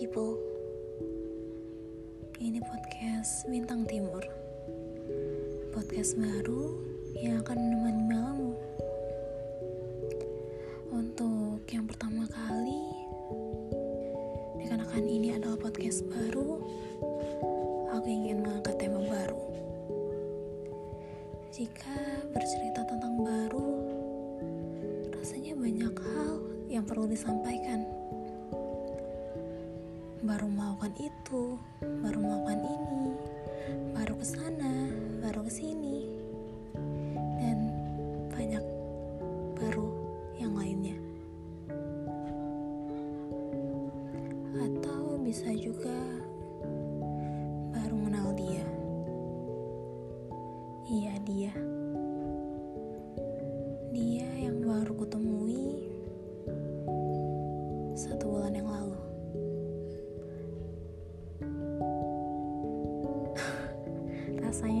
people. Ini podcast Bintang Timur. Podcast baru yang akan menemani malammu. Untuk yang pertama kali, dikarenakan ini adalah podcast baru, aku ingin mengangkat tema baru. Jika bercerita tentang baru, rasanya banyak hal yang perlu disampaikan itu, baru melakukan ini, baru ke sana, baru ke sini, dan banyak baru yang lainnya. Atau bisa juga baru mengenal dia. Iya, dia. Dia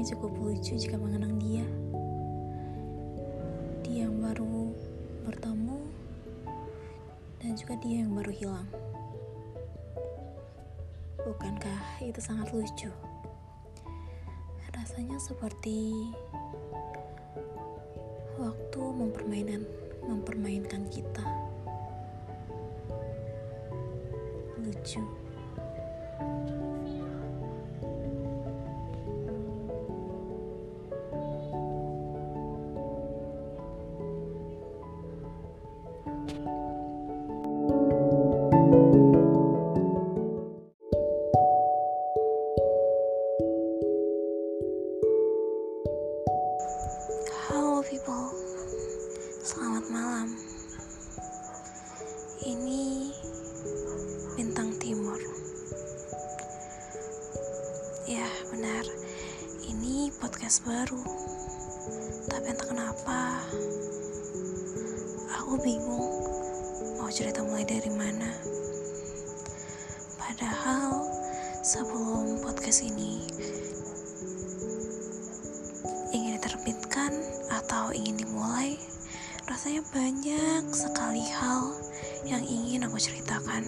Cukup lucu jika mengenang dia. Dia yang baru bertemu dan juga dia yang baru hilang. Bukankah itu sangat lucu? Rasanya seperti waktu mempermainan mempermainkan kita. Lucu. People, selamat malam. Ini Bintang Timur. Ya, benar. Ini podcast baru. Tapi entah kenapa aku bingung mau cerita mulai dari mana. Padahal sebelum podcast ini atau ingin dimulai, rasanya banyak sekali hal yang ingin aku ceritakan.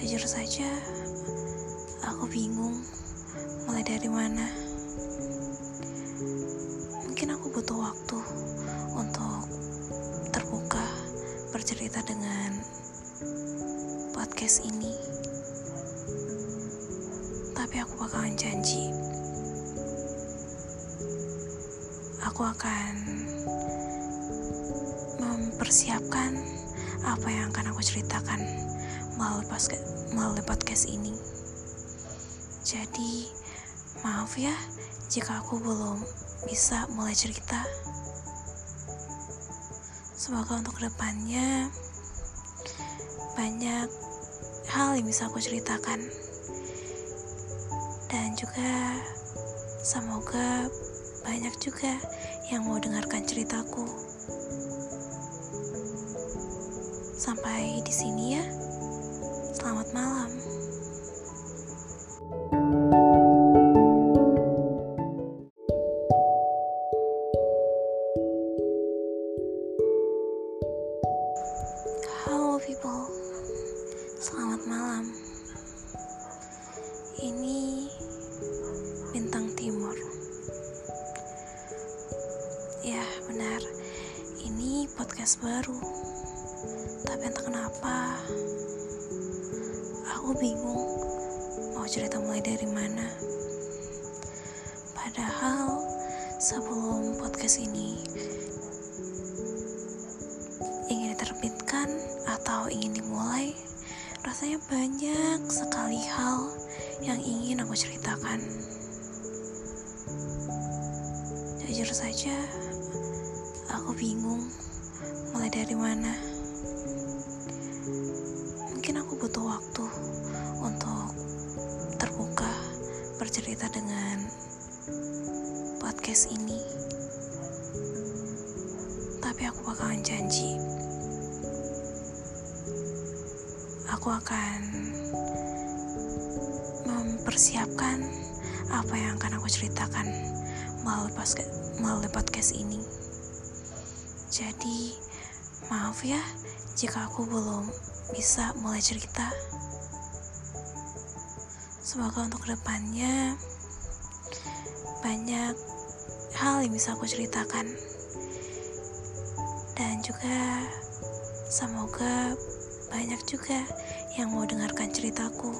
Jujur saja, aku bingung mulai dari mana. Mungkin aku butuh waktu untuk terbuka bercerita dengan podcast ini. Tapi aku bakalan janji aku akan mempersiapkan apa yang akan aku ceritakan melalui, podcast ini. Jadi, maaf ya jika aku belum bisa mulai cerita. Semoga untuk ke depannya banyak hal yang bisa aku ceritakan. Dan juga semoga banyak juga yang mau dengarkan ceritaku. Sampai di sini ya. Selamat malam. Halo people. Selamat malam. Ini Ya, benar. Ini podcast baru. Tapi entah kenapa aku bingung mau cerita mulai dari mana. Padahal sebelum podcast ini ingin diterbitkan atau ingin dimulai, rasanya banyak sekali hal yang ingin aku ceritakan. Jujur saja, aku bingung mulai dari mana. Mungkin aku butuh waktu untuk terbuka bercerita dengan podcast ini. Tapi aku bakalan janji. Aku akan mempersiapkan apa yang akan aku ceritakan melalui, podcast ini. Jadi, maaf ya jika aku belum bisa mulai cerita. Semoga untuk ke depannya banyak hal yang bisa aku ceritakan. Dan juga semoga banyak juga yang mau dengarkan ceritaku.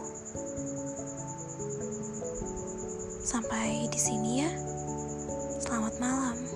Sampai di sini ya. Selamat malam.